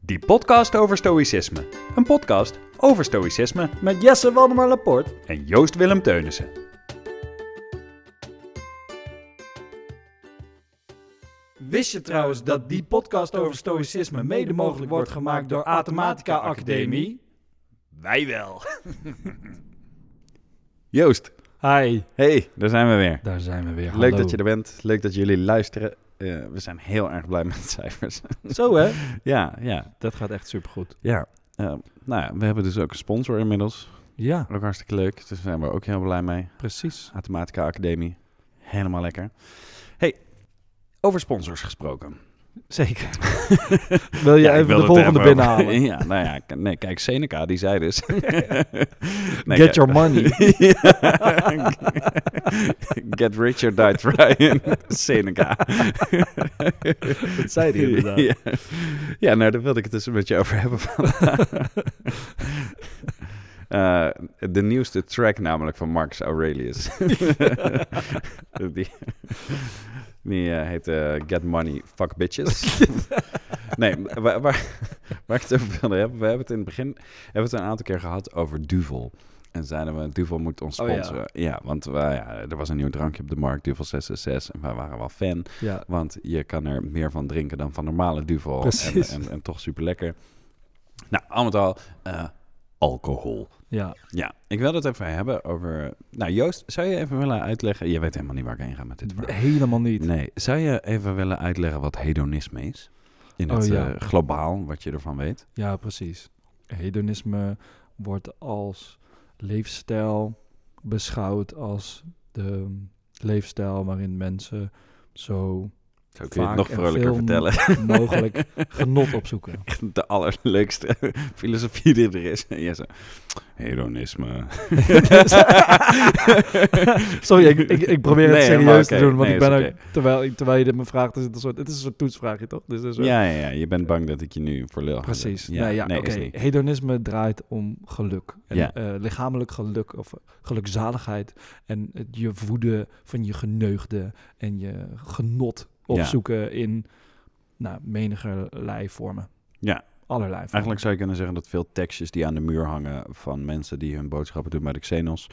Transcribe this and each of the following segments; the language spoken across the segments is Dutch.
Die podcast over stoïcisme. Een podcast over stoïcisme Met Jesse Waldemar Laporte. en Joost Willem Teunissen. Wist je trouwens dat die podcast over stoïcisme mede mogelijk wordt gemaakt door Athematica Academie? Wij wel. Joost, Hi, hey, daar zijn we weer. daar zijn we weer. Leuk dat je er bent. Leuk dat jullie luisteren. Eh, we zijn heel erg blij met de cijfers. Zo hè? ja, ja, Dat gaat echt supergoed. ja. Eh, nou ja, we hebben dus ook een sponsor inmiddels. Ja, Ook hartstikke leuk. Dus daar zijn we ook heel blij mee. precies. Mathematica Academie. Helemaal lekker. Hey, over sponsors gesproken. Zeker. Wil je Ja, even de volgende binnenhalen? Ja, nou ja, nee, kijk, Seneca, die zei dus... Nee, Get your money. Get rich or die trying. Seneca. Dat zei hij inderdaad. Ja. ja, nou, daar wilde ik het dus een beetje over hebben. Eh, de nieuwste track namelijk van Marcus Aurelius. die die eh, heet eh, Get Money, Fuck Bitches. nee, waar, waar, waar ik het over wilde hebben, we hebben het in het begin hebben het een aantal keer gehad over Duvel. En zeiden we, Duvel moet ons Oh ja. sponsoren. ja. want wij, ja, er was een nieuw drankje op de markt, Duvel 666. En wij waren wel fan. Ja, Want je kan er meer van drinken dan van normale duvel. En, Precies. en, en toch super lekker. Nou, al met al, eh, alcohol. ja. Ja, ik wil het even hebben over... Nou, Joost, zou je even willen uitleggen... Je weet helemaal niet waar ik heen ga met dit verhaal. Helemaal niet. Nee, zou je even willen uitleggen wat hedonisme is? In Oh, het ja. eh, globaal, wat je ervan weet. Ja, precies. Hedonisme wordt als leefstijl beschouwd als de leefstijl waarin mensen zo Zo kun je het nog vrolijker vertellen. mogelijk genot opzoeken. De allerleukste filosofie die er is. En hedonisme. Sorry, ik, ik, ik probeer het serieus te doen, want Nee, ik ben ook, terwijl, terwijl je dit me vraagt, is het een soort, het is een soort toetsvraagje, toch? Dus een soort- Ja, ja, ja, je bent bang dat ik je nu voor lul Precies. nee, ja, nee. Hedonisme draait om geluk. En, Ja. eh, lichamelijk geluk of gelukzaligheid. En het je voeden van je geneugde en je genot Ja. opzoeken in nou, menigerlei vormen. Ja. Allerlei vormen. Eigenlijk zou je kunnen zeggen dat veel tekstjes die aan de muur hangen van mensen die hun boodschappen doen bij de Xenos,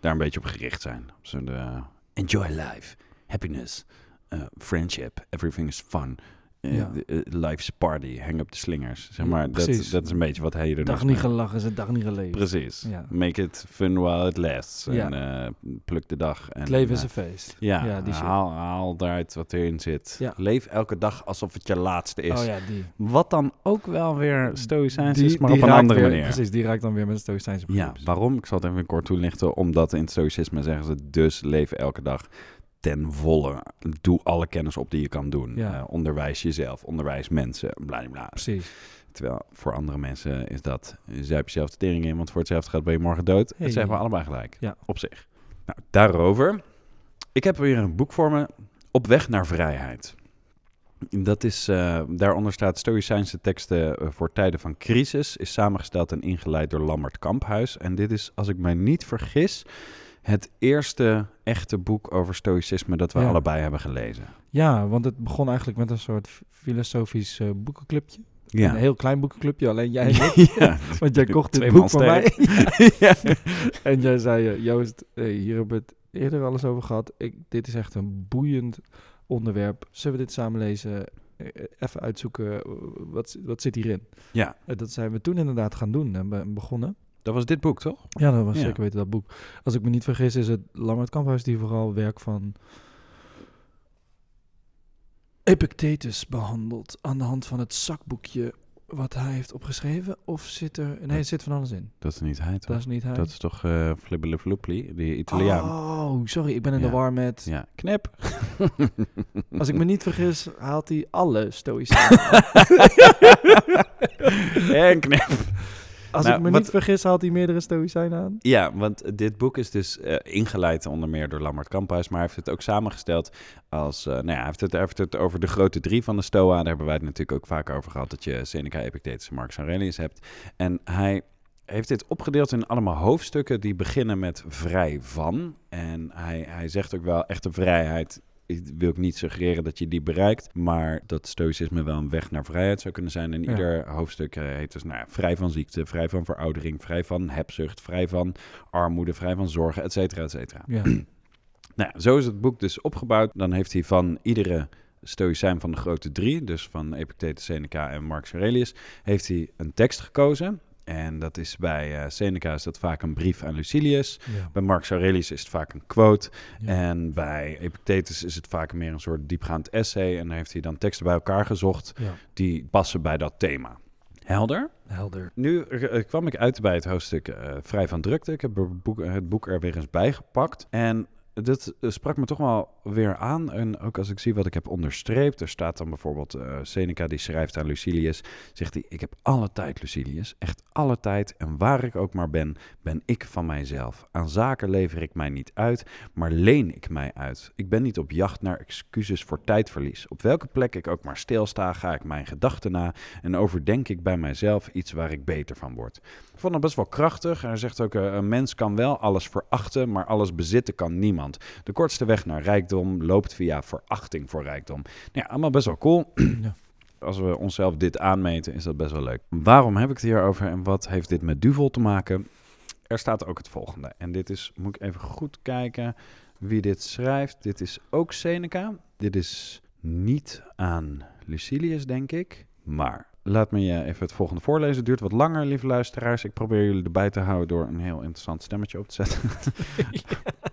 daar een beetje op gericht zijn. Zo'n eh, enjoy life, happiness, eh, friendship, everything is fun. Eh, Ja. de- eh, life's party, hang up de slingers. Zeg maar, dat, dat is een beetje wat hij er dag niet gelachen is een dag niet geleefd. Precies. Ja. Make it fun while it lasts. Ja. En eh, pluk de dag. En, Het leven is eh, een feest. Ja, Ja, die haal, haal daaruit wat erin zit. Leef elke dag alsof het je laatste is. Oh ja, die. Wat dan ook wel weer stoïcijns die is, maar die op een andere weer- manier. Precies, die raakt dan weer met het stoïcijnse Ja, waarom? Ik zal het even kort toelichten. Omdat in het stoïcisme zeggen ze dus leven elke dag ten volle. Doe alle kennis op die je kan doen. Ja. Eh, onderwijs jezelf, onderwijs mensen, bla bla. Precies. Terwijl voor andere mensen is dat, zuip jezelf de tering in, want voor hetzelfde gaat ben je morgen dood. Hey. Dat zeggen we allebei gelijk, Ja. op zich. Nou, daarover. Ik heb weer een boek voor me, Op weg naar vrijheid. Dat is, eh, daaronder staat Stoïcijnse teksten eh, voor tijden van crisis, is samengesteld en ingeleid door Lammert Kamphuis. En dit is, als ik mij niet vergis, het eerste echte boek over stoïcisme dat we Ja. allebei hebben gelezen. Ja, want het begon eigenlijk met een soort filosofisch eh, boekenclubje. Ja. Een heel klein boekenclubje, alleen jij en ik. ja. Want jij kocht dit Twee boek voor mij. ja. En jij zei, eh, Joost, eh, hier hebben we het eerder alles over gehad. Ik, dit is echt een boeiend onderwerp. Zullen we dit samen lezen? Even uitzoeken, wat, wat zit hierin? ja, dat zijn we toen inderdaad gaan doen en be- begonnen. Dat was dit boek, toch? Ja, dat was Ja. zeker weten dat boek. Als ik me niet vergis is het Lambert Kamphuis die vooral werk van Epictetus behandelt aan de hand van het zakboekje wat hij heeft opgeschreven. Of zit er... Nee, er zit van alles in. Dat is niet hij, toch? Dat is niet hij. Dat is toch uh, Flibbelefloepli, die Italiaan? Oh, sorry, ik ben in Ja. de war met... Ja, knip. Als ik me niet vergis, haalt hij alle stoïcijnen. en knip. Als Nou, ik me wat- niet vergis, haalt hij meerdere stoïcijnen aan. Ja, want dit boek is dus eh, ingeleid onder meer door Lammert Kamphuis, maar hij heeft het ook samengesteld als, eh, nou ja, hij heeft het, hij heeft het over de grote drie van de Stoa. Daar hebben wij het natuurlijk ook vaak over gehad, dat je Seneca, Epictetus en Marcus Aurelius hebt. En hij heeft dit opgedeeld in allemaal hoofdstukken die beginnen met vrij van. En hij, hij zegt ook wel, echte vrijheid wil ik niet suggereren dat je die bereikt, maar dat stoïcisme wel een weg naar vrijheid zou kunnen zijn. En Ja. ieder hoofdstuk eh, heet dus nou, ja, vrij van ziekte, vrij van veroudering, vrij van hebzucht, vrij van armoede, vrij van zorgen, et cetera, et cetera. Ja. Nou, ja, zo is het boek dus opgebouwd. Dan heeft hij van iedere stoïcijn van de grote drie, dus van Epictetus, Seneca en Marcus Aurelius, heeft hij een tekst gekozen. En dat is bij eh, Seneca is dat vaak een brief aan Lucilius. Ja. Bij Marcus Aurelius is het vaak een quote. Ja. En bij Epictetus is het vaak meer een soort diepgaand essay. En daar heeft hij dan teksten bij elkaar gezocht ja. die passen bij dat thema. Helder? Helder. Nu eh, kwam ik uit bij het hoofdstuk eh, Vrij van Drukte. Ik heb het boek, het boek er weer eens bijgepakt. En dat eh, sprak me toch wel weer aan. En ook als ik zie wat ik heb onderstreept. Er staat dan bijvoorbeeld eh, Seneca die schrijft aan Lucilius. Zegt hij, ik heb alle tijd Lucilius. Echt alle tijd. En waar ik ook maar ben, ben ik van mijzelf. Aan zaken lever ik mij niet uit, maar leen ik mij uit. Ik ben niet op jacht naar excuses voor tijdverlies. Op welke plek ik ook maar stilsta, ga ik mijn gedachten na en overdenk ik bij mijzelf iets waar ik beter van word. Ik vond dat best wel krachtig. Hij zegt ook, eh, een mens kan wel alles verachten, maar alles bezitten kan niemand. De kortste weg naar rijkdom loopt via verachting voor rijkdom. Nou ja, allemaal best wel cool. Ja. Als we onszelf dit aanmeten, is dat best wel leuk. Waarom heb ik het hier over en wat heeft dit met Duvel te maken? Er staat ook het volgende. En dit is, moet ik even goed kijken wie dit schrijft. Dit is ook Seneca. Dit is niet aan Lucilius, denk ik. Maar laat me je even het volgende voorlezen. Het duurt wat langer, lieve luisteraars. Ik probeer jullie erbij te houden door een heel interessant stemmetje op te zetten.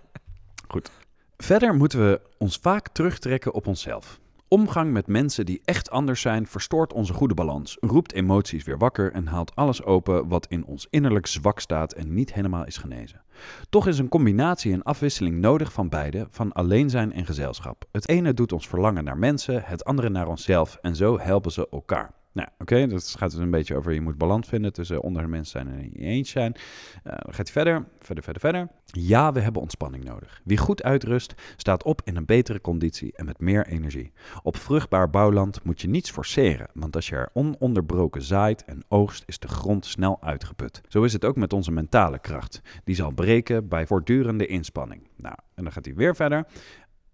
Verder moeten we ons vaak terugtrekken op onszelf. Omgang met mensen die echt anders zijn verstoort onze goede balans, roept emoties weer wakker en haalt alles open wat in ons innerlijk zwak staat en niet helemaal is genezen. Toch is een combinatie en afwisseling nodig van beide, van alleen zijn en gezelschap. Het ene doet ons verlangen naar mensen, het andere naar onszelf en zo helpen ze elkaar. Nou, oké, dat gaat dus een beetje over je moet balans vinden tussen onder de mensen zijn en eens zijn. Dan gaat hij verder, verder, verder, verder. Ja, we hebben ontspanning nodig. Wie goed uitrust, staat op in een betere conditie en met meer energie. Op vruchtbaar bouwland moet je niets forceren, want als je er ononderbroken zaait en oogst, is de grond snel uitgeput. Zo is het ook met onze mentale kracht. Die zal breken bij voortdurende inspanning. Nou, en dan gaat hij weer verder.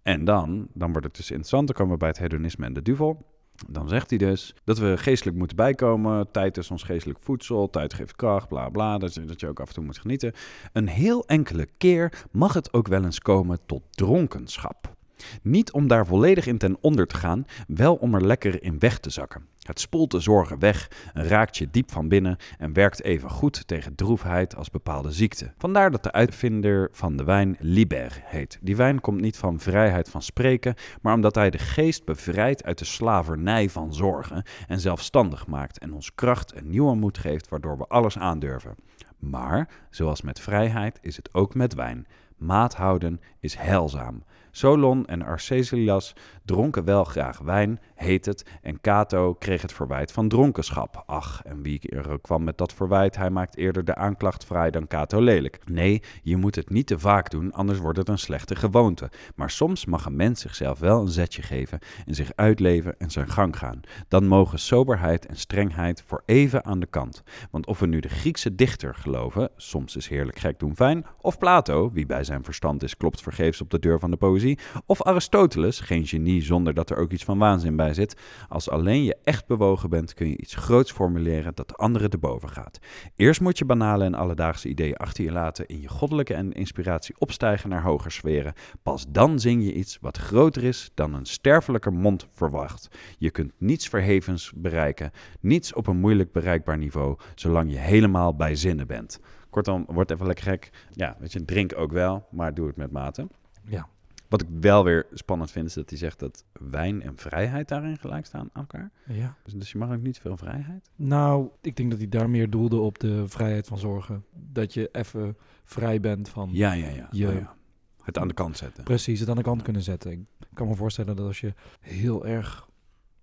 En dan, dan wordt het dus interessant, dan komen we bij het hedonisme en de duvel. Dan zegt hij dus dat we geestelijk moeten bijkomen. Tijd is ons geestelijk voedsel. Tijd geeft kracht, bla bla. Dat, dat je ook af en toe moet genieten. Een heel enkele keer mag het ook wel eens komen tot dronkenschap. Niet om daar volledig in ten onder te gaan, wel om er lekker in weg te zakken. Het spoelt de zorgen weg, raakt je diep van binnen en werkt even goed tegen droefheid als bepaalde ziekte. Vandaar dat de uitvinder van de wijn Liber heet. Die wijn komt niet van vrijheid van spreken, maar omdat hij de geest bevrijdt uit de slavernij van zorgen en zelfstandig maakt en ons kracht en nieuwe moed geeft waardoor we alles aandurven. Maar, zoals met vrijheid, is het ook met wijn. Maat houden is heilzaam. Solon en Arcesilas dronken wel graag wijn, heet het, en Cato kreeg het verwijt van dronkenschap. Ach, en wie er kwam met dat verwijt, hij maakt eerder de aanklacht vrij dan Cato lelijk. Nee, je moet het niet te vaak doen, anders wordt het een slechte gewoonte. Maar soms mag een mens zichzelf wel een zetje geven en zich uitleven en zijn gang gaan. Dan mogen soberheid en strengheid voor even aan de kant. Want of we nu de Griekse dichter geloven, soms is heerlijk gek doen fijn, of Plato, wie bij zijn verstand is, klopt vergeefs op de deur van de poëzie, of Aristoteles, geen genie zonder dat er ook iets van waanzin bij zit. Als alleen je echt bewogen bent, kun je iets groots formuleren dat de anderen te boven gaat. Eerst moet je banale en alledaagse ideeën achter je laten, in je goddelijke en inspiratie opstijgen naar hoger sferen. Pas dan zing je iets wat groter is dan een sterfelijke mond verwacht. Je kunt niets verhevens bereiken, niets op een moeilijk bereikbaar niveau, zolang je helemaal bij zinnen bent. Kortom, wordt even lekker gek. Ja, weet je, drink ook wel, maar doe het met mate. Ja. Wat ik wel weer spannend vind, is dat hij zegt dat wijn en vrijheid daarin gelijk staan aan elkaar. ja. Dus, dus je mag ook niet veel vrijheid. Nou, ik denk dat hij daar meer doelde op de vrijheid van zorgen. Dat je even vrij bent van Ja, ja, ja. Je- Oh ja. Het aan de kant zetten. precies het aan de kant kunnen zetten. Ik kan me voorstellen dat als je heel erg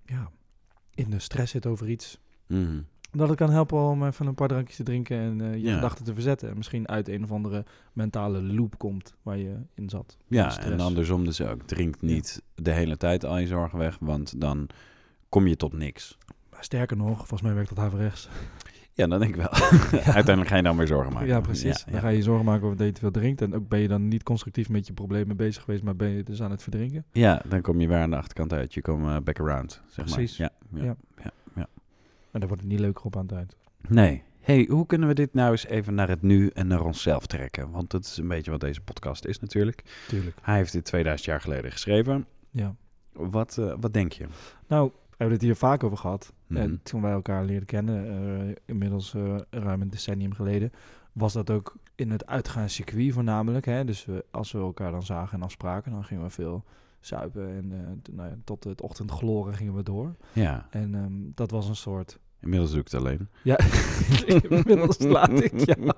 ja, in de stress zit over iets, Mhm. Dat het kan helpen om even een paar drankjes te drinken en eh, je Ja. gedachten te verzetten. En misschien uit een of andere mentale loop komt waar je in zat. Ja, en andersom dus ook. Drink niet de hele tijd al je zorgen weg, want dan kom je tot niks. Sterker nog, volgens mij werkt dat averechts. Ja, dan denk ik wel. Uiteindelijk ga je dan weer zorgen maken. Ja, precies. Dan ga je je zorgen maken over dat je te veel drinkt. En ook ben je dan niet constructief met je problemen bezig geweest, maar ben je dus aan het verdrinken. Ja, dan kom je weer aan de achterkant uit. Je komt eh, back around, zeg Precies. maar. Ja, ja, En daar wordt het niet leuker op aan het eind. Nee. hey, hoe kunnen we dit nou eens even naar het nu en naar onszelf trekken? Want dat is een beetje wat deze podcast is natuurlijk. Tuurlijk. Hij heeft dit 2000 jaar geleden geschreven. Ja. Wat, eh, wat denk je? Nou, we hebben het hier vaak over gehad. Mhm. En toen wij elkaar leerden kennen, eh, inmiddels eh, ruim een decennium geleden, was dat ook in het uitgaanscircuit voornamelijk. Hè? Dus we, als we elkaar dan zagen en afspraken, dan gingen we veel zuipen. En t- nou ja, tot het ochtendgloren gingen we door. Ja, En ehm, dat was een soort... inmiddels doe ik het alleen. Ja, inmiddels laat ik jou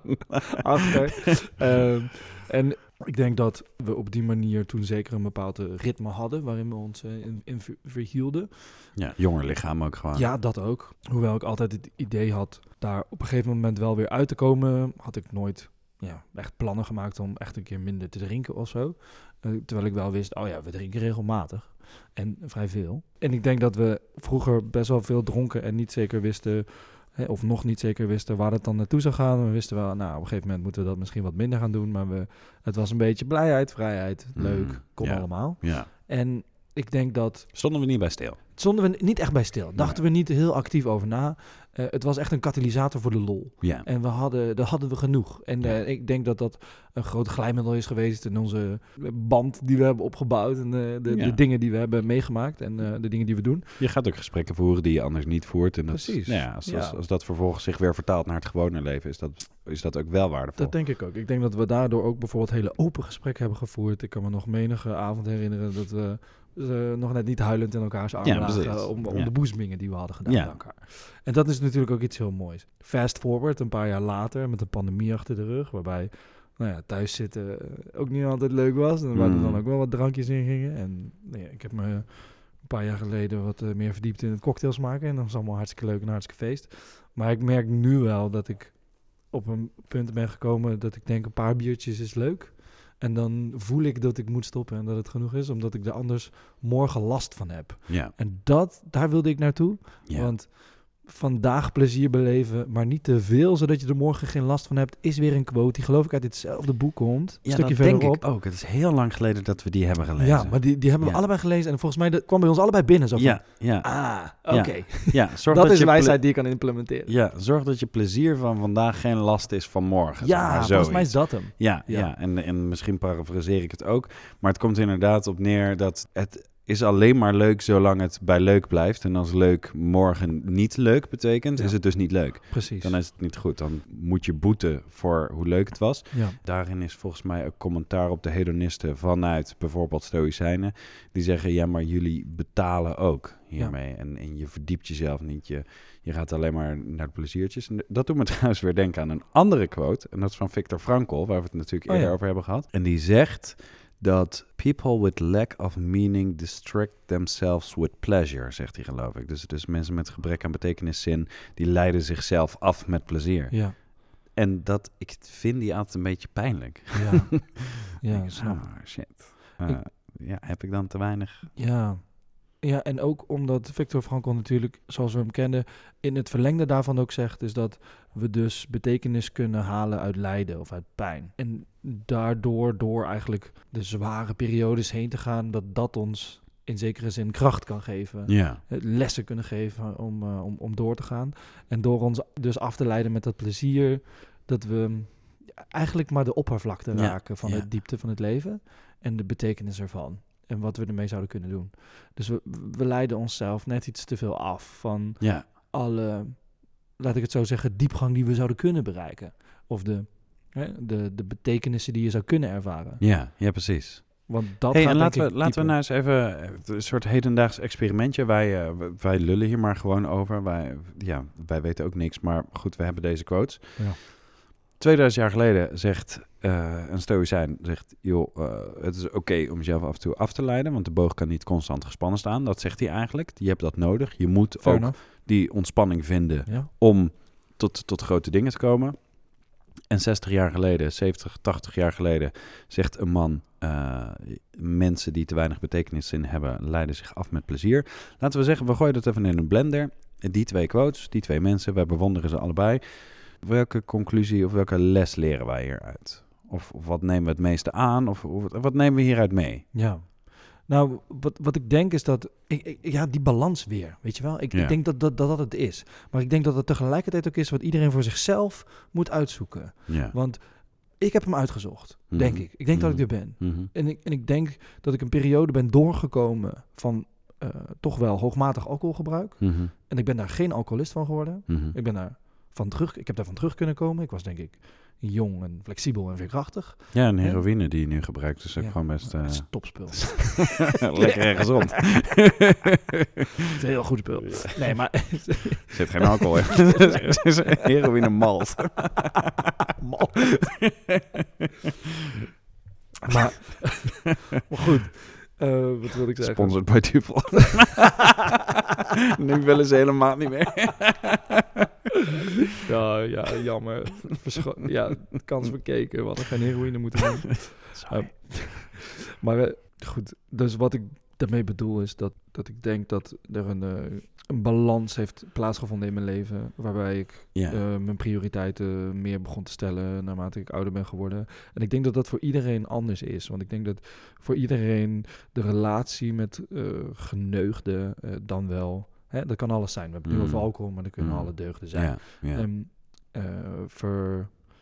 achter. Ehm, en ik denk dat we op die manier toen zeker een bepaald eh, ritme hadden waarin we ons eh, in, in ver- verhielden. Ja, jonger lichaam ook gewoon. Ja, dat ook. Hoewel ik altijd het idee had daar op een gegeven moment wel weer uit te komen, had ik nooit ja, echt plannen gemaakt om echt een keer minder te drinken of zo. Eh, terwijl ik wel wist, oh ja, we drinken regelmatig. En vrij veel. En ik denk dat we vroeger best wel veel dronken en niet zeker wisten, hè, of nog niet zeker wisten waar het dan naartoe zou gaan. We wisten wel, nou, op een gegeven moment moeten we dat misschien wat minder gaan doen. Maar we, het was een beetje blijheid, vrijheid, leuk, Mm, ja. allemaal. Ja. En ik denk dat Stonden we niet bij stil? Stonden we niet echt bij stil. Dachten we niet heel actief over na. Eh, het was echt een katalysator voor de lol. Ja. En we hadden, dat hadden we genoeg. En Ja. eh, ik denk dat dat een groot glijmiddel is geweest in onze band die we hebben opgebouwd. En de, de, dingen die we hebben meegemaakt en eh, de dingen die we doen. Je gaat ook gesprekken voeren die je anders niet voert. En dat, Precies. nou ja, als, als, dat vervolgens zich weer vertaalt naar het gewone leven, is dat, is dat ook wel waardevol. Dat denk ik ook. Ik denk dat we daardoor ook bijvoorbeeld hele open gesprekken hebben gevoerd. Ik kan me nog menige avond herinneren dat we eh, nog net niet huilend in elkaars armen Ja, lagen precies. om, de boezemingen die we hadden gedaan met elkaar. En dat is natuurlijk ook iets heel moois. Fast forward, een paar jaar later, met de pandemie achter de rug, waarbij nou ja, thuis zitten eh, ook niet altijd leuk was. En waar er Mm. dan ook wel wat drankjes in gingen. En nou ja, ik heb me een paar jaar geleden wat eh, meer verdiept in het cocktails maken. En dat was allemaal hartstikke leuk en hartstikke feest. Maar ik merk nu wel dat ik op een punt ben gekomen dat ik denk een paar biertjes is leuk. En dan voel ik dat ik moet stoppen en dat het genoeg is, omdat ik er anders morgen last van heb. Ja. En dat, daar wilde ik naartoe. ja. Want vandaag plezier beleven, maar niet te veel, zodat je er morgen geen last van hebt, is weer een quote die geloof ik uit ditzelfde boek komt. Een ja, stukje dat denk verderop. ik ook. Het is heel lang geleden dat we die hebben gelezen. Ja, maar die, die hebben we allebei gelezen en volgens mij dat kwam bij ons allebei binnen. Zo van, ja, ja, ah, oké. ja. Zorg Dat, is je wijsheid die je kan implementeren. Ja, zorg dat je plezier van vandaag geen last is van morgen. Ja, volgens mij is dat hem. Ja, ja. Ja. En, en misschien parafraseer ik het ook. Maar het komt inderdaad op neer dat het is alleen maar leuk zolang het bij leuk blijft. En als leuk morgen niet leuk betekent, Ja. is het dus niet leuk. Precies. Dan is het niet goed. Dan moet je boeten voor hoe leuk het was. ja. Daarin is volgens mij ook commentaar op de hedonisten vanuit bijvoorbeeld Stoïcijnen. Die zeggen, ja, maar jullie betalen ook hiermee. En, en je verdiept jezelf niet. Je, je gaat alleen maar naar de pleziertjes. En dat doet me trouwens weer denken aan een andere quote. En dat is van Viktor Frankl, waar we het natuurlijk Oh eerder over hebben gehad. En die zegt dat people with lack of meaning distract themselves with pleasure, zegt hij geloof ik. Dus, dus mensen met gebrek aan betekeniszin, die leiden zichzelf af met plezier. Ja. En dat, ik vind die altijd een beetje pijnlijk. Ja. ja, Ik, snap. ah, shit. Eh, Ik- ja, heb ik dan te weinig? Ja. Ja, en ook omdat Victor Frankl natuurlijk, zoals we hem kennen, in het verlengde daarvan ook zegt, is dat we dus betekenis kunnen halen uit lijden of uit pijn. En daardoor, door eigenlijk de zware periodes heen te gaan, dat dat ons in zekere zin kracht kan geven. Ja. lessen kunnen geven om, eh, om, om door te gaan. En door ons dus af te leiden met dat plezier, dat we eigenlijk maar de oppervlakte Ja, raken van ja. de diepte van het leven en de betekenis ervan. En wat we ermee zouden kunnen doen. Dus we, we leiden onszelf net iets te veel af van Ja. alle, laat ik het zo zeggen, diepgang die we zouden kunnen bereiken. Of de, hè, de, de betekenissen die je zou kunnen ervaren. Ja, ja, precies. Want dat Hey, en laten we, laten we nou eens even eh, een soort hedendaags experimentje. Wij, eh, wij lullen hier maar gewoon over. Wij, ja, wij weten ook niks, maar goed, we hebben deze quotes. Ja. 2000 jaar geleden zegt eh, een stoïcijn, zegt, joh, eh, het is oké om jezelf af en toe af te leiden, want de boog kan niet constant gespannen staan. Dat zegt hij eigenlijk. Je hebt dat nodig. Je moet Fair ook enough. die ontspanning vinden Ja. om tot, tot grote dingen te komen. En 60 jaar geleden, 70, 80 jaar geleden, zegt een man: eh, mensen die te weinig betekenis in hebben, leiden zich af met plezier. Laten we zeggen, we gooien dat even in een blender. die twee quotes, die twee mensen, wij bewonderen ze allebei. Welke conclusie of welke les leren wij hieruit? Of, of wat nemen we het meeste aan? Of, of wat nemen we hieruit mee? Ja. Nou, wat, wat ik denk is dat... Ik, ik- ja, die balans weer, weet je wel? Ik, Ja. ik denk dat dat, dat dat het is. Maar ik denk dat het tegelijkertijd ook is wat iedereen voor zichzelf moet uitzoeken. Ja. Want ik heb hem uitgezocht, denk Mhm. ik. Ik denk dat ik Mhm. er ben. Mhm. En ik, en ik denk dat ik een periode ben doorgekomen van eh, toch wel hoogmatig alcoholgebruik. En ik ben daar geen alcoholist van geworden. Ik ben daar van terug, ik heb daarvan terug kunnen komen. Ik was denk ik jong en flexibel en veerkrachtig. Ja, en heroïne die je nu gebruikt is ook Ja. gewoon best eh, Dat is topspul. lekker en gezond. Het is een heel goed spul. Nee, maar Er zit geen alcohol in. Het is heroïne malt. Mal. maar, maar goed, eh, wat wil ik zeggen? Sponsored by Duvel. nu willen ze helemaal niet meer. Ja, ja, jammer. Verscho- ja, kans bekeken. We hadden geen heroïne moeten doen. Maar eh, goed, dus wat ik daarmee bedoel is dat, dat ik denk dat er een, eh, een balans heeft plaatsgevonden in mijn leven. Waarbij ik Ja. eh, mijn prioriteiten meer begon te stellen naarmate ik ouder ben geworden. En ik denk dat dat voor iedereen anders is. Want ik denk dat voor iedereen de relatie met eh geneugden eh, dan wel... Hè, dat kan alles zijn. We hebben het nu Mm. over alcohol, maar dat kunnen Mm. alle deugden zijn. ja, ja. ehm, eh,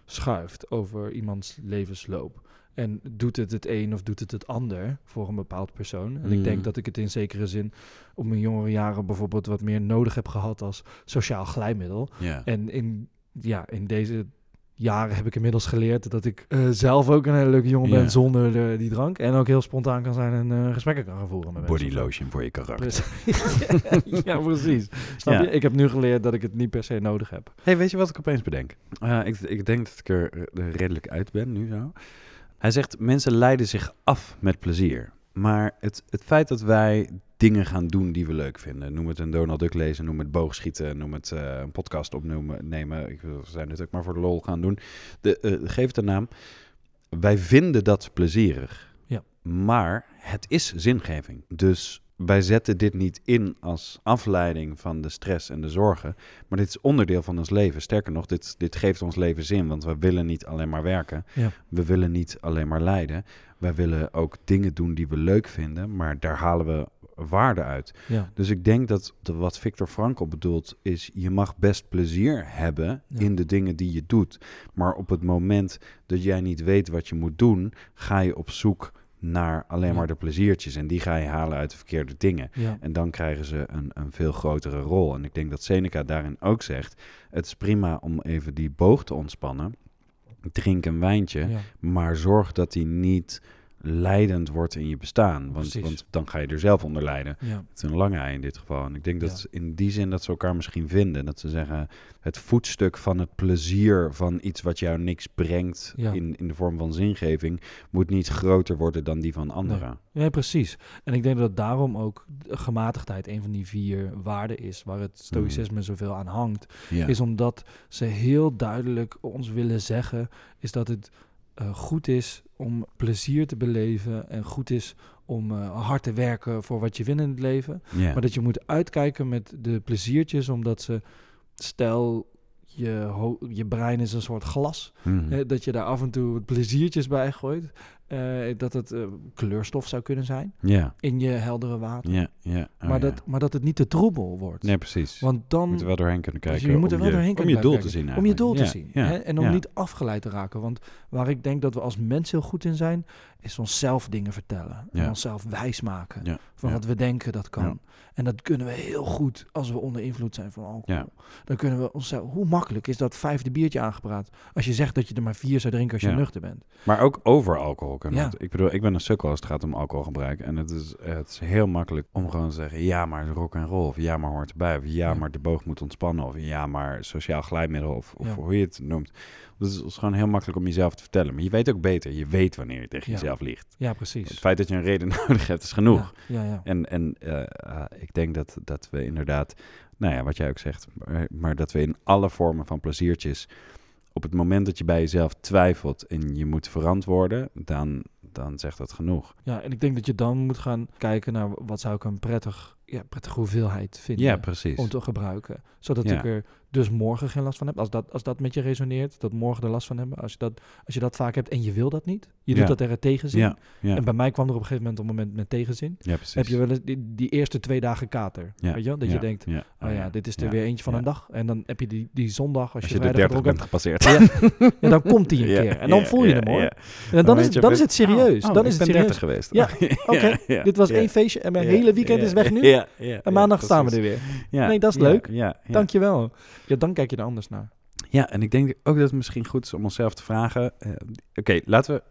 verschuift over iemands levensloop. En doet het het een of doet het het ander voor een bepaald persoon. En ik Mm. denk dat ik het in zekere zin op mijn jongere jaren bijvoorbeeld wat meer nodig heb gehad als sociaal glijmiddel. En in, ja, in deze jaren heb ik inmiddels geleerd dat ik eh, zelf ook een hele leuke jongen ben zonder eh, die drank. En ook heel spontaan kan zijn en eh, gesprekken kan gaan voeren met Body mensen. lotion voor je karakter. Precies. ja, precies. Snap Ja. je? Ik heb nu geleerd dat ik het niet per se nodig heb. hey, weet je wat ik opeens bedenk? Eh, ik, ik denk dat ik er redelijk uit ben nu zo. Hij zegt, mensen leiden zich af met plezier. Maar het, het feit dat wij dingen gaan doen die we leuk vinden. Noem het een Donald Duck lezen, noem het boogschieten, noem het eh, een podcast opnemen. Nemen. Ik, wil- we zijn het ook maar voor de lol gaan doen. De, eh, geef het een naam. Wij vinden dat plezierig. Ja. Maar het is zingeving. Dus wij zetten dit niet in als afleiding van de stress en de zorgen. Maar dit is onderdeel van ons leven. Sterker nog, dit, dit geeft ons leven zin. Want we willen niet alleen maar werken. Ja. We willen niet alleen maar lijden. Wij willen ook dingen doen die we leuk vinden. Maar daar halen we waarde uit. Ja. Dus ik denk dat de- wat Victor Frankl bedoelt is... je mag best plezier hebben Ja. in de dingen die je doet. Maar op het moment dat jij niet weet wat je moet doen... ga je op zoek naar alleen maar de pleziertjes. En die ga je halen uit de verkeerde dingen. Ja. En dan krijgen ze een, een veel grotere rol. En ik denk dat Seneca daarin ook zegt... het is prima om even die boog te ontspannen. Drink een wijntje, Ja. maar zorg dat die niet leidend wordt in je bestaan. Want, want dan ga je er zelf onder lijden. Ja. Het is een lange ei in dit geval. En ik denk dat Ja. in die zin dat ze elkaar misschien vinden. Dat ze zeggen, het voetstuk van het plezier van iets wat jou niks brengt Ja. in, in de vorm van zingeving, moet niet groter worden dan die van anderen. Ja, precies. En ik denk dat daarom ook gematigdheid een van die vier waarden is waar het stoïcisme zoveel aan hangt. Is omdat ze heel duidelijk ons willen zeggen, is dat het eh, goed is om plezier te beleven en goed is om eh, hard te werken voor wat je wil in het leven. Maar dat je moet uitkijken met de pleziertjes, omdat ze, stel je, je brein is een soort glas, Mhm. hè, dat je daar af en toe wat pleziertjes bij gooit. Eh, dat het eh, kleurstof zou kunnen zijn ja, in je heldere water. ja, ja. Oh, maar, dat, maar dat het niet te troebel wordt. Nee, precies. Want je dan moet er wel doorheen kunnen Dus kijken. je moet er om wel je, doorheen om kunnen je doel te zien om je doel te zien. Hè? En om niet afgeleid te raken. Want waar ik denk dat we als mensen heel goed in zijn, is onszelf dingen vertellen. En onszelf wijs maken van wat we denken dat kan. En dat kunnen we heel goed als we onder invloed zijn van alcohol. Ja. Dan kunnen we onszelf... Hoe makkelijk is dat vijfde biertje aangepraat? Als je zegt dat je er maar vier zou drinken als je nuchter bent. Maar ook over alcohol Ja. het- Ik bedoel, ik ben een sukkel als het gaat om alcoholgebruik. En het is, het is heel makkelijk om gewoon te zeggen... ja, maar rock en roll. Of ja, maar hoort erbij. Of ja, Ja. maar de boog moet ontspannen. Of ja, maar sociaal glijmiddel. Of, of Ja. hoe je het noemt. Dus het is gewoon heel makkelijk om jezelf te vertellen. Maar je weet ook beter. Je weet wanneer je tegen jezelf liegt. Ja, Het precies. feit dat je een reden nodig hebt, is genoeg. Ja. En, en eh, eh, ik denk dat, dat we inderdaad, nou ja, wat jij ook zegt, maar, maar dat we in alle vormen van pleziertjes, op het moment dat je bij jezelf twijfelt en je moet verantwoorden, dan, dan zegt dat genoeg. Ja, en ik denk dat je dan moet gaan kijken naar wat zou ik een prettig ja, prettige hoeveelheid vinden Ja, precies. om te gebruiken. Zodat Ja. ik er dus morgen geen last van heb. Als dat, als dat met je resoneert, dat morgen er last van hebben. Als je dat, als je dat vaak hebt en je wil dat niet. Je doet Ja. dat tegen tegenzin. Ja, ja, En bij mij kwam er op een gegeven moment een moment met tegenzin. Heb je wel eens die, die eerste twee dagen kater. Weet je wel? Dat je denkt, ja, oh ja, dit is er weer eentje van een dag. En dan heb je die, die zondag, als, Als je, je de vrijdag 30 gedronken bent hebt. gepasseerd. Ja, dan komt die een keer. En dan voel je hem hoor. En dan, is, dan is het serieus. Oh, dan is het ben serieus. 30 geweest. Ja, Oké, dit was één feestje en mijn hele weekend is weg nu. En maandag staan we er weer. Nee, dat is leuk. Dankjewel. Ja, dan kijk je er anders naar. Ja, en ik denk ook dat het misschien goed is om onszelf te vragen. eh, Oké, laten we.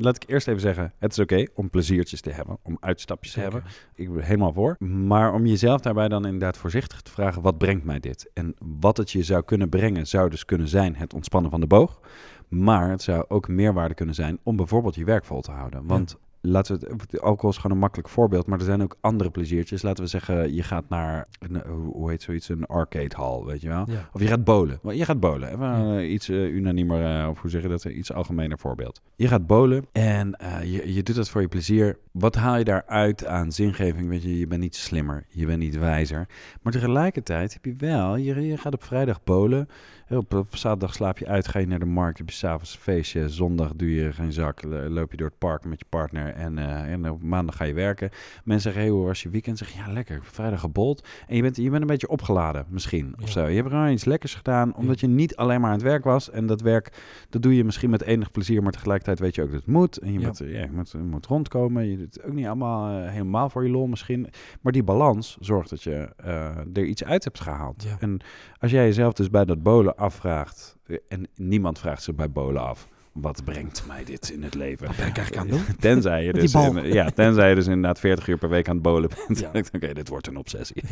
Laat ik eerst even zeggen, het is oké om pleziertjes te hebben, om uitstapjes te hebben. Ik ben helemaal voor. Maar om jezelf daarbij dan inderdaad voorzichtig te vragen, wat brengt mij dit? En wat het je zou kunnen brengen, zou dus kunnen zijn het ontspannen van de boog. Maar het zou ook meerwaarde kunnen zijn om bijvoorbeeld je werk vol te houden. Want laten we het, alcohol is gewoon een makkelijk voorbeeld, maar er zijn ook andere pleziertjes. Laten we zeggen, je gaat naar, een, eh, hoe heet zoiets, een arcade hall, weet je wel? Ja. Of je gaat bowlen. Maar Je gaat bowlen. Even Ja. eh, iets eh, unaniemer, of hoe zeg je dat? Iets algemener voorbeeld. Je gaat bowlen en je, je doet dat voor je plezier. Wat haal je daaruit aan zingeving? Weet je, je bent niet slimmer, je bent niet wijzer. Maar tegelijkertijd heb je wel, je, je gaat op vrijdag bowlen. Op, op zaterdag slaap je uit, ga je naar de markt, heb je s'avonds een feestje. Zondag doe je geen zak, lo- loop je door het park met je partner. En, eh, en op maandag ga je werken. Mensen zeggen, hey, hoe was je weekend? Zeg je, ja, lekker, vrijdag gebold. En je bent, je bent een beetje opgeladen, misschien, of Ja. zo. Je hebt gewoon iets lekkers gedaan, omdat je niet alleen maar aan het werk was. En dat werk, dat doe je misschien met enig plezier, maar tegelijkertijd weet je ook dat het moet. En je, Ja. moet, ja, je, moet, je moet rondkomen. Je doet het ook niet allemaal eh, helemaal voor je lol misschien. Maar die balans zorgt dat je eh, er iets uit hebt gehaald. En als jij jezelf dus bij dat bolen afvraagt, eh, en niemand vraagt zich bij bolen af, wat brengt mij dit in het leven? Wat ben ik eigenlijk aan het doen? Tenzij je, dus in- ja, tenzij je dus inderdaad 40 uur per week aan het bolen bent. Ja. Oké, dit wordt een obsessie.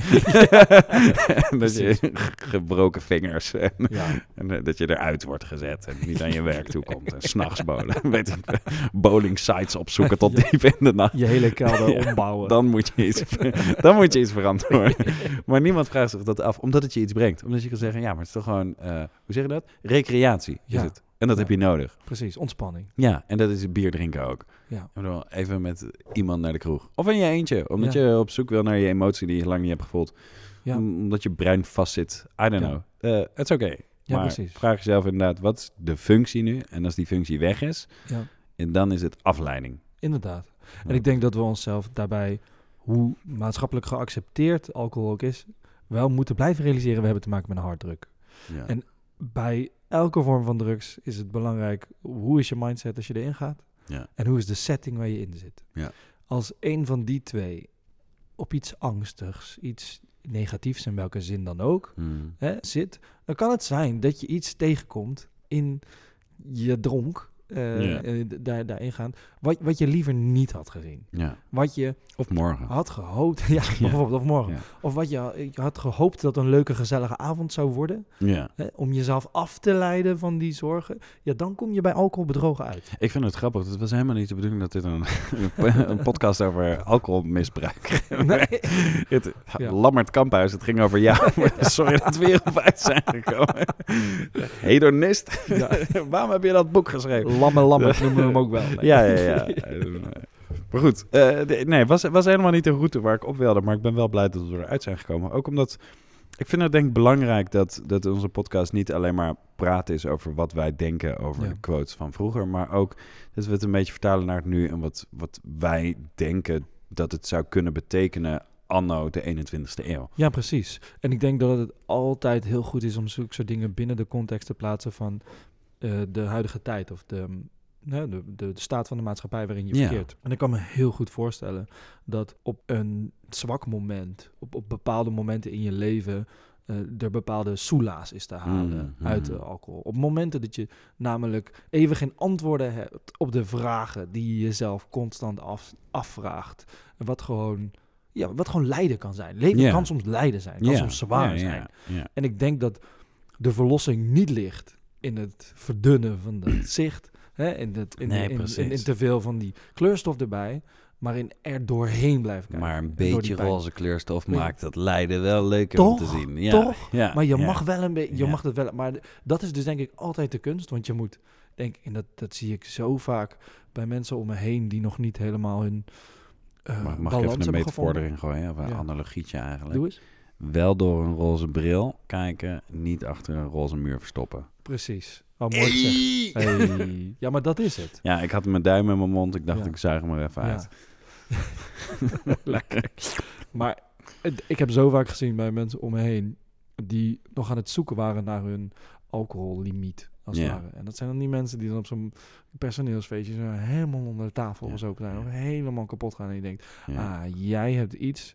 En dat je gebroken vingers en, Ja. en eh, dat je eruit wordt gezet en niet aan je werk toekomt. En s'nachts bolen. Weet ik, bowling sites opzoeken tot diep in de nacht. Je hele kelder Ja, ombouwen. Dan moet je iets, dan moet je iets verantwoorden. Maar niemand vraagt zich dat af, omdat het je iets brengt. Omdat je kan zeggen, ja, maar het is toch gewoon, eh, hoe zeg je dat? Recreatie is Ja. het. En dat Ja. heb je nodig. Precies, ontspanning. Ja, en dat is bier drinken ook. Ja. Even met iemand naar de kroeg. Of in je eentje, omdat Ja. je op zoek wil naar je emotie die je lang niet hebt gevoeld. Ja. Om- Omdat je brein vastzit. I don't know. Eh, Het is oké. Ja, maar precies. vraag jezelf inderdaad, wat is de functie nu? En als die functie weg is, Ja, en dan is het afleiding. inderdaad. En ik denk dat we onszelf daarbij, hoe maatschappelijk geaccepteerd alcohol ook is, wel moeten blijven realiseren, we hebben te maken met een harddruk. Ja. En bij elke vorm van drugs is het belangrijk, hoe is je mindset als je erin gaat? Ja. En hoe is de setting waar je in zit? Ja. Als een van die twee op iets angstigs, iets negatiefs in welke zin dan ook, Hmm. hè, zit, dan kan het zijn dat je iets tegenkomt in je dronk, eh, Ja. eh, daar, daarin gaan, wat, wat je liever niet had gezien. ja. Wat je Of morgen. had gehoopt, ja, bijvoorbeeld, of morgen. Of wat je, je had gehoopt dat een leuke, gezellige avond zou worden, Ja. hè, om jezelf af te leiden van die zorgen. Ja, dan kom je bij alcohol bedrogen uit. Ik vind het grappig. Het was helemaal niet de bedoeling dat dit een, een podcast over alcoholmisbruik Nee. Het. Lammert Kamphuis, het ging over jou. Sorry dat we hierop uit zijn gekomen. Hedonist. Waarom heb je dat boek geschreven? Lamme lammert noemen we hem ook wel. Nee. Ja, ja, ja. Maar goed, de- nee, het was, was helemaal niet de route waar ik op wilde. Maar ik ben wel blij dat we eruit zijn gekomen. Ook omdat, ik vind het denk ik belangrijk dat, dat onze podcast niet alleen maar praten is over wat wij denken over Ja. de quotes van vroeger. Maar ook dat we het een beetje vertalen naar het nu. En wat, wat wij denken dat het zou kunnen betekenen anno de 21ste eeuw. Ja, precies. En ik denk dat het altijd heel goed is om zulke soort dingen binnen de context te plaatsen van eh, de huidige tijd of de, mm, de, de, de staat van de maatschappij waarin je Ja. verkeert. En ik kan me heel goed voorstellen dat op een zwak moment, op, op bepaalde momenten in je leven, eh, er bepaalde soelaas is te halen Mm, uit de mm. alcohol. Op momenten dat je namelijk even geen antwoorden hebt op de vragen die je jezelf constant af, afvraagt. Wat gewoon, ja, wat gewoon lijden kan zijn. Leven kan soms lijden zijn, kan soms zwaar zijn. En ik denk dat de verlossing niet ligt in het verdunnen van het zicht. Hè, in, het, in, Nee, in, in, te veel van die kleurstof erbij. Maar in er doorheen blijven kijken. Maar een beetje roze kleurstof maakt dat lijden wel leuker om te zien. Ja, Toch? Ja, Maar je ja. mag wel een beetje, je Ja. mag het wel. Maar dat is dus denk ik altijd de kunst. Want je moet, denk en dat, dat zie ik zo vaak bij mensen om me heen die nog niet helemaal hun eh, Mag, mag ik even een metafoor gevonden. erin gooien? Of een analogietje eigenlijk. Doe eens. Wel door een roze bril kijken, niet achter een roze muur verstoppen. Precies. Oh, mooi gezegd. Hey. Ja, maar dat is het. Ja, ik had mijn duim in mijn mond. Ik dacht, Ja. ik zuig hem er even Ja. uit. Lekker. Maar het- ik heb zo vaak gezien bij mensen om me heen die nog aan het zoeken waren naar hun alcohollimiet. Als het ware. En dat zijn dan die mensen die dan op zo'n personeelsfeestje zo helemaal onder de tafel Ja. of zo zijn. Of helemaal kapot gaan. En je denkt, Ja. ah, jij hebt iets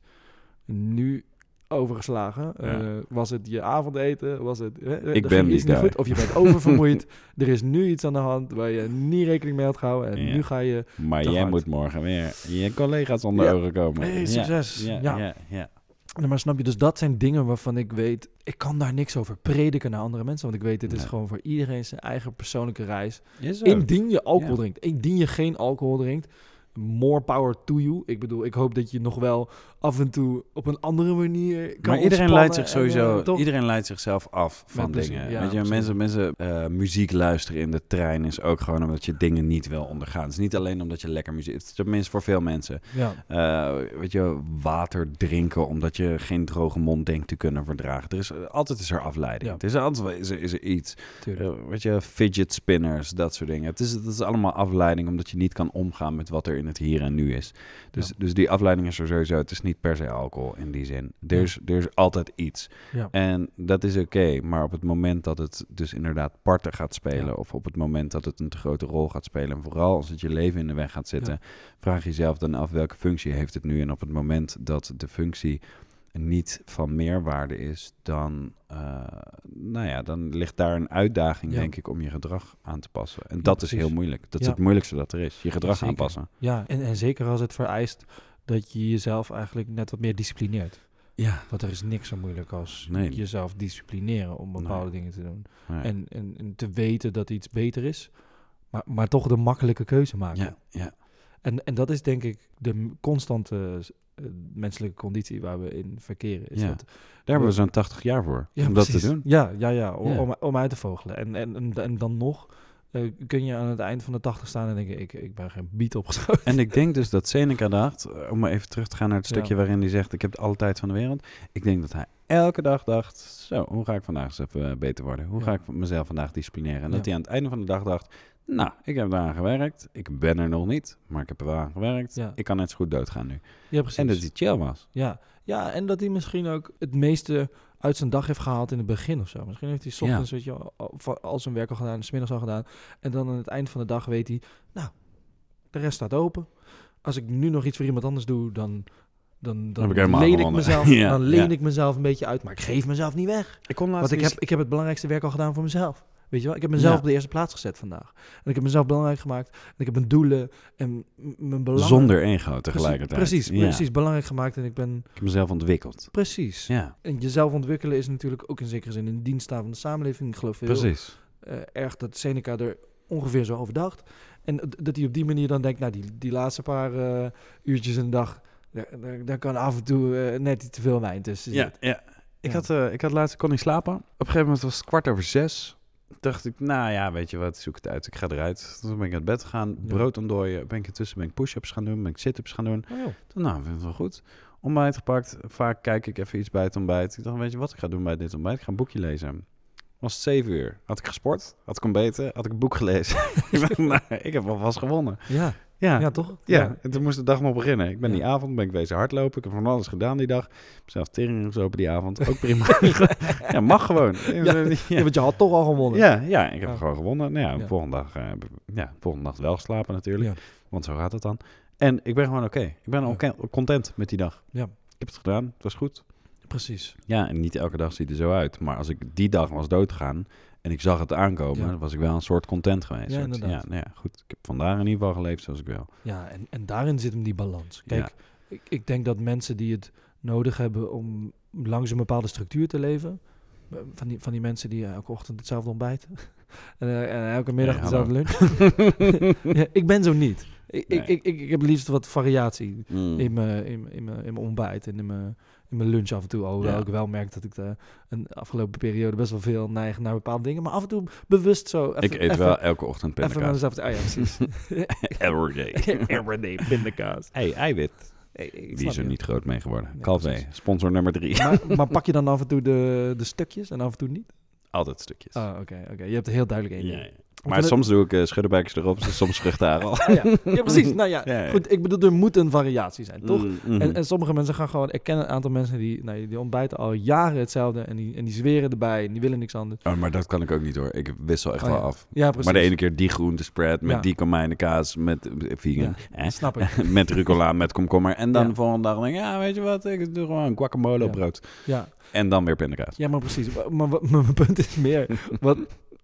nu overgeslagen. Ja. Eh, was het je avondeten? Was het, eh, Ik ben niet goed? Of je bent oververmoeid. er is nu iets aan de hand waar je niet rekening mee had gehouden. En Ja. nu ga je... Maar jij hard. moet morgen weer je collega's onder Ja. ogen komen. Hey, Ja, succes. Ja, Ja. maar snap je, dus dat zijn dingen waarvan ik weet... Ik kan daar niks over prediken naar andere mensen. Want ik weet, dit is gewoon voor iedereen zijn eigen persoonlijke reis. Indien je alcohol drinkt. Indien je geen alcohol drinkt, more power to you. Ik bedoel, ik hoop dat je nog wel af en toe op een andere manier kan Maar iedereen leidt zich sowieso, eh, iedereen leidt zichzelf af van plezier, dingen. ja, Weet je, mensen, mensen eh, muziek luisteren in de trein is ook gewoon omdat je dingen niet wil ondergaan. Het is niet alleen omdat je lekker muziek, tenminste voor veel mensen. Ja, Eh, weet je, water drinken omdat je geen droge mond denkt te kunnen verdragen. Er is, altijd is er afleiding. Ja. Het is altijd is er, is er iets. weet je, fidget spinners, dat soort dingen. Het is, het is allemaal afleiding omdat je niet kan omgaan met wat er in het hier en nu is. Dus, dus die afleiding is er sowieso. Het is niet per se alcohol in die zin. Er is, er is altijd iets. Ja. En dat is oké. maar op het moment dat het dus inderdaad parten gaat spelen... Ja. of op het moment dat het een te grote rol gaat spelen... en vooral als het je leven in de weg gaat zitten... vraag jezelf dan af welke functie heeft het nu. En op het moment dat de functie niet van meerwaarde is... dan, eh, nou ja, dan ligt daar een uitdaging, Ja. denk ik, om je gedrag aan te passen. En dat is heel moeilijk. Dat is Ja. het moeilijkste dat er is. Je gedrag Zeker. aanpassen. Ja, en, en zeker als het vereist dat je jezelf eigenlijk net wat meer disciplineert. Ja. Want er is niks zo moeilijk als Nee. jezelf disciplineren om bepaalde dingen te doen. Nee. En, en, en te weten dat iets beter is, maar, maar toch de makkelijke keuze maken. ja, ja. En, en dat is denk ik de constante eh, menselijke conditie waar we in verkeren. Is Ja. dat, Daar hebben we zo'n 80 jaar voor, ja, om dat te doen. Ja, ja, ja, om, Ja. Om, om uit te vogelen. En, en, en, en dan nog eh, kun je aan het eind van de 80 staan en denken, ik, ik ben geen biet opgeschoten. En ik denk dus dat Seneca dacht, eh, om maar even terug te gaan naar het Ja. stukje waarin hij zegt, ik heb alle tijd van de wereld. Ik denk dat hij elke dag dacht, zo, hoe ga ik vandaag eens even eh, beter worden? Hoe Ja. ga ik mezelf vandaag disciplineren? En Ja. dat hij aan het einde van de dag dacht, nou, ik heb eraan gewerkt. Ik ben er nog niet, maar ik heb er wel aan gewerkt. Ja. Ik kan net zo goed doodgaan nu. Ja, precies. En dat hij chill was. Ja. ja, en dat hij misschien ook het meeste uit zijn dag heeft gehaald in het begin of zo. Misschien heeft hij 's ochtends, weet je, al, zijn werk al gedaan, 's middags al gedaan. En dan aan het eind van de dag weet hij, nou, de rest staat open. Als ik nu nog iets voor iemand anders doe, dan, dan, dan heb ik helemaal leen ik mezelf, Ja, dan leen ja. ik mezelf een beetje uit. Maar ik geef mezelf niet weg. Ik kon Want ik heb, ik heb het belangrijkste werk al gedaan voor mezelf. Weet je wel? Ik heb mezelf Ja. op de eerste plaats gezet vandaag. En ik heb mezelf belangrijk gemaakt. En ik heb mijn doelen en mijn belangen... Zonder ego tegelijkertijd. Precies, Ja. precies. Belangrijk gemaakt. En ik ben... Ik heb mezelf ontwikkeld. Precies. Ja, En jezelf ontwikkelen is natuurlijk ook in zekere zin in dienst staan van de samenleving. Ik geloof heel precies. eh, erg dat Seneca er ongeveer zo over dacht. En dat hij op die manier dan denkt, nou, die, die laatste paar eh, uurtjes in de dag, daar, kan af en toe eh, net iets te veel wijn tussen Ja, ja. Ik, Ja. had, ik had laatst kon niet slapen. Op een gegeven moment was het kwart over zes. Dacht ik, nou ja, weet je wat, zoek het uit. Ik ga eruit. Toen ben ik uit bed gegaan, brood ontdooien. Ben ik intussen ben ik push-ups gaan doen, ben ik sit-ups gaan doen. Oh. Toen, nou, vind ik het wel goed. Ontbijt gepakt. Vaak kijk ik even iets bij het ontbijt. Ik dacht, weet je wat ik ga doen bij dit ontbijt? Ik ga een boekje lezen. Was het zeven uur. Had ik gesport? Had ik ontbeten? Had ik een boek gelezen? ik dacht, nou, ik heb alvast gewonnen. Ja, Ja, ja, toch? ja, en toen moest de dag nog beginnen. Ik ben Ja. die avond ben ik wezen hardlopen. Ik heb van alles gedaan die dag. Ik heb zelf tering gezopen die avond. Ook prima. ja, mag gewoon. Ja, want je had toch al gewonnen. Ja, ja, ik heb gewoon gewonnen. Nou ja, volgende dag, eh, ja, volgende nacht wel geslapen natuurlijk. Want zo gaat het dan. En ik ben gewoon oké. Ik ben oké- content met die dag. Ja. Ik heb het gedaan. Het was goed. Precies. Ja, en niet elke dag ziet er zo uit. Maar als ik die dag was doodgegaan en ik zag het aankomen, Ja. dan was ik wel een soort content geweest. Ja, Soort- inderdaad. Ja, nou ja, goed. Ik heb vandaag in ieder geval geleefd zoals ik wil. Ja, en, en daarin zit hem die balans. Kijk, ik, ik denk dat mensen die het nodig hebben om langs een bepaalde structuur te leven, eh, van die, van die mensen die elke ochtend hetzelfde ontbijten en, eh, en elke middag dezelfde hallo. lunch. ja, ik ben zo niet. Ik, Nee. ik, ik, ik, heb liefst wat variatie Mm. in mijn in, mijn- in, mijn- in mijn ontbijt en in mijn, in mijn lunch af en toe. Alhoewel Ja. ik wel merk dat ik de een afgelopen periode best wel veel neig naar bepaalde dingen. Maar af en toe bewust zo. Even, ik eet even, wel elke ochtend Even naar pindakaas. Ah ja, precies. Every day. Everyday pindakaas. hey, eiwit. ik Die is er niet groot mee geworden. Nee, Calvé, sponsor nummer drie. Maar, maar pak je dan af en toe de, de stukjes en af en toe niet? Altijd stukjes. Ah, oké, oké. Je hebt er heel duidelijk één. Ja, ja. Maar soms doe ik uh, erop, dus soms vruchtharen al. Ah, ja. ja, precies. Nou ja, goed. Ik bedoel, er moet een variatie zijn, toch? Mm. En, en sommige mensen gaan gewoon... Ik ken een aantal mensen die, nou, die ontbijten al jaren hetzelfde en die, en die zweren erbij en die willen niks anders. Oh, maar dat kan ik ook niet hoor. Ik wissel echt Oh, wel af. Ja, precies. Maar de ene keer die groentespread met Ja. die komijnenkaas, met eh, vegan, eh, Snap ik. met rucola, met komkommer. En dan de volgende dag denk ik, ja, weet je wat, ik doe gewoon een guacamole brood. Ja, En dan weer pindakaas. ja maar precies. Maar, mijn punt is meer... Wat,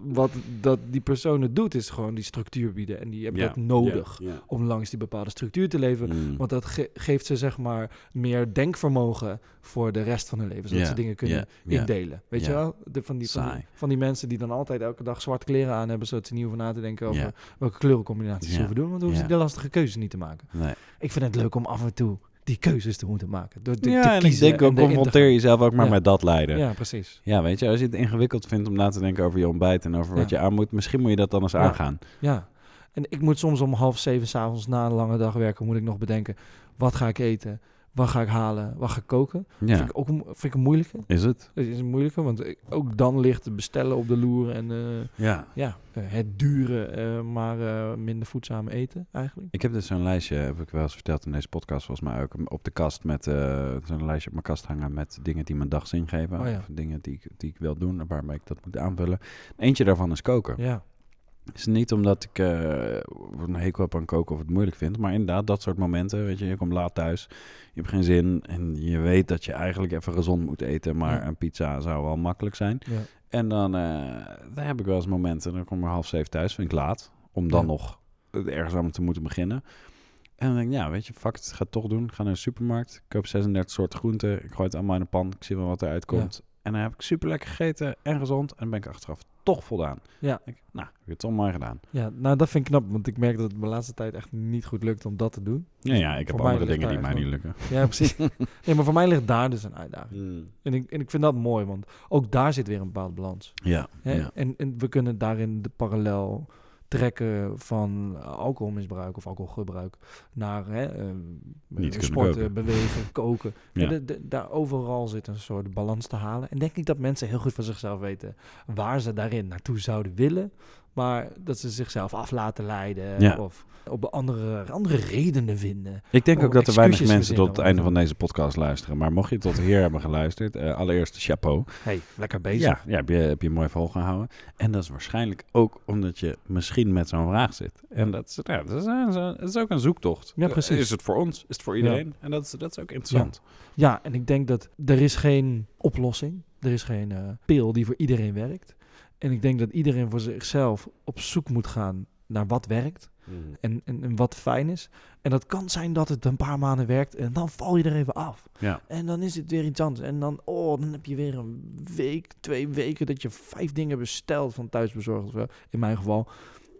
wat dat die persoon het doet, is gewoon die structuur bieden. En die hebben Ja. dat nodig Ja, ja. om langs die bepaalde structuur te leven. Mm. Want dat ge- geeft ze zeg maar meer denkvermogen voor de rest van hun leven. Zodat ze dingen kunnen indelen. Weet je wel? De, van, die, van, die, van die mensen die dan altijd elke dag zwarte kleren aan hebben. Zodat ze niet hoeven na te denken over welke kleurencombinaties ze hoeven doen. Want dan hoeven ze de lastige keuzes niet te maken. Nee. Ik vind het leuk om af en toe die keuzes te moeten maken. Door te, ja, te en ik denk ook, confronteer jezelf ook maar Ja. met dat lijden. Ja. Ja, precies. weet je, als je het ingewikkeld vindt om na te denken over je ontbijt en over wat je Ja. aan moet, misschien moet je dat dan eens Ja. aangaan. Ja. En ik moet soms om half zeven s'avonds na een lange dag werken, moet ik nog bedenken, wat ga ik eten? Wat ga ik halen? Wat ga ik koken? Ja, Vind ik ook een, vind ik een moeilijke. is het? Het is een moeilijke, want ik- ook dan ligt het bestellen op de loer en eh, Ja. ja, eh, het dure, eh, maar minder voedzame eten eigenlijk. Ik heb dus zo'n lijstje, heb ik wel eens verteld in deze podcast volgens mij ook, op de kast met zo'n lijstje op mijn kast hangen met dingen die mijn dag zin geven. Oh ja. Of dingen die ik, die ik wil doen, waarmee ik dat moet aanvullen. Eentje daarvan is koken. Ja, is niet omdat ik eh, een hekel heb aan koken of het moeilijk vind, maar inderdaad dat soort momenten, weet je, je komt laat thuis, je hebt geen zin en je weet dat je eigenlijk even gezond moet eten, maar Ja. een pizza zou wel makkelijk zijn. ja, En dan, eh, dan heb ik wel eens momenten, dan kom ik half zeven thuis, vind ik laat, om dan Ja. nog ergens aan te moeten beginnen. En dan denk ik, ja, weet je, fuck het, ga het toch doen. Ik ga naar de supermarkt, ik koop 36 soorten groenten, ik gooi het allemaal in een pan, ik zie wel wat eruit komt. En dan heb ik super lekker gegeten en gezond en ben ik achteraf toch voldaan. Ja. Ik, nou, heb het toch mooi gedaan. ja, nou dat vind ik knap, want ik merk dat het de laatste tijd echt niet goed lukt om dat te doen. Ja, ja, ik heb Voor andere dingen die mij niet lukken. Ja, precies. nee, maar voor mij ligt daar dus een uitdaging. En ik, en ik vind dat mooi, want ook daar zit weer een bepaalde balans. Ja, ja. En, en we kunnen daarin de parallel trekken van alcoholmisbruik of alcoholgebruik naar hè, eh, sporten, koken. bewegen, koken. Ja. Ja. de- de- daar overal zit een soort balans te halen. En denk ik dat mensen heel goed van zichzelf weten waar ze daarin naartoe zouden willen. Maar dat ze zichzelf af laten leiden Ja. of op andere, andere redenen vinden. Ik denk ook dat er weinig mensen tot het einde van deze podcast luisteren. Maar mocht je tot hier hebben geluisterd, eh, allereerst chapeau. hey, lekker bezig. Ja, ja heb, je, heb je mooi volgehouden. En dat is waarschijnlijk ook omdat je misschien met zo'n vraag zit. En dat is, ja, dat is, dat is ook een zoektocht. Ja, precies. Is het voor ons? Is het voor iedereen? En dat is, dat is ook interessant. Ja, en ik denk dat er is geen oplossing. Er is geen eh, pil die voor iedereen werkt. En ik denk dat iedereen voor zichzelf op zoek moet gaan naar wat werkt en, en, en wat fijn is. En dat kan zijn dat het een paar maanden werkt en dan val je er even af. Ja. En dan is het weer iets anders. En dan, oh, dan heb je weer een week, twee weken dat je vijf dingen bestelt van thuisbezorgd in mijn geval.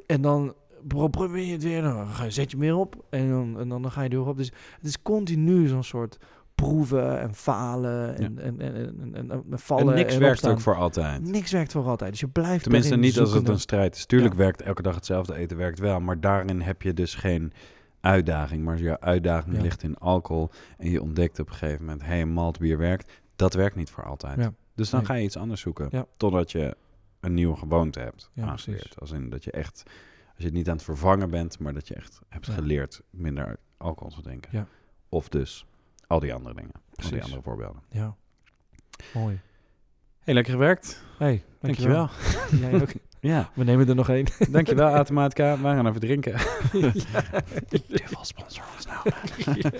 En dan pro- probeer je het weer, dan zet je hem weer op en dan, en dan, dan ga je er weer op. Dus het is continu zo'n soort proeven en falen en, en, en, en, en, en vallen. En niks en werkt ook voor altijd. Niks werkt voor altijd. Dus je blijft Tenminste, niet als het een strijd is. Tuurlijk Ja. werkt elke dag hetzelfde eten, werkt wel. Maar daarin heb je dus geen uitdaging. Maar als jouw uitdaging Ja. ligt in alcohol en je ontdekt op een gegeven moment, hé, hey, maltbier werkt. Dat werkt niet voor altijd. Dus dan Nee. ga je iets anders zoeken. Totdat je een nieuwe gewoonte hebt Ja, aangeleerd. Als in dat je echt, als je het niet aan het vervangen bent, maar dat je echt hebt geleerd minder alcohol te drinken. Ja. Of dus al die andere dingen. Al die andere voorbeelden. Ja, mooi. Heel lekker gewerkt. Hey, Dankjewel. dankjewel. Jij ook. Ja, We nemen er nog één. dankjewel Automatica. We gaan even drinken. Duvel sponsor ons nou.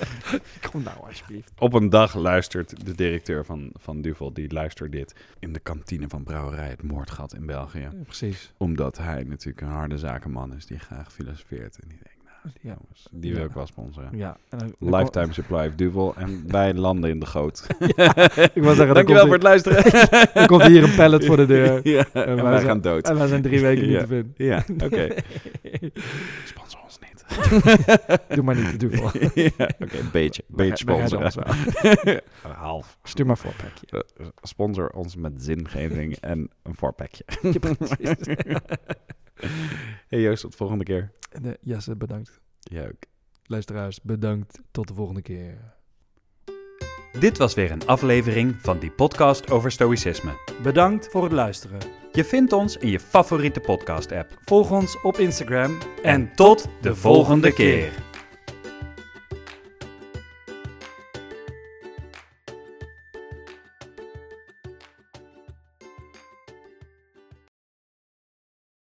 Kom nou alsjeblieft. Op een dag luistert de directeur van, van Duvel, die luistert dit in de kantine van Brouwerij Het Moordgat in België. Ja, precies. Omdat hij natuurlijk een harde zakenman is die graag filosofeert. En die denkt, die Ja. die wil Ja. ik wel sponsoren. Ja. En dan- dan Lifetime supply of Duvel. En wij landen in de goot. Ik zeggen, dan Dankjewel voor het luisteren. dan komt hier een pallet voor de deur. En en wij wij zijn- gaan dood. En wij zijn drie weken niet te vinden. Ja, oké. Sponsor ons niet. Doe maar niet te duvel. ja, oké, een beetje. Beetje sponsoren. ons Half. Stuur maar voor, Pekje. Eh, Sponsor ons met zingeving en een voorpakje. hey Joost, tot de volgende keer. En, Jesse, bedankt. Jij ook. Luisteraars, bedankt. Tot de volgende keer. Dit was weer een aflevering van die podcast over stoïcisme. Bedankt voor het luisteren. Je vindt ons in je favoriete podcast-app. Volg ons op Instagram En tot de volgende keer.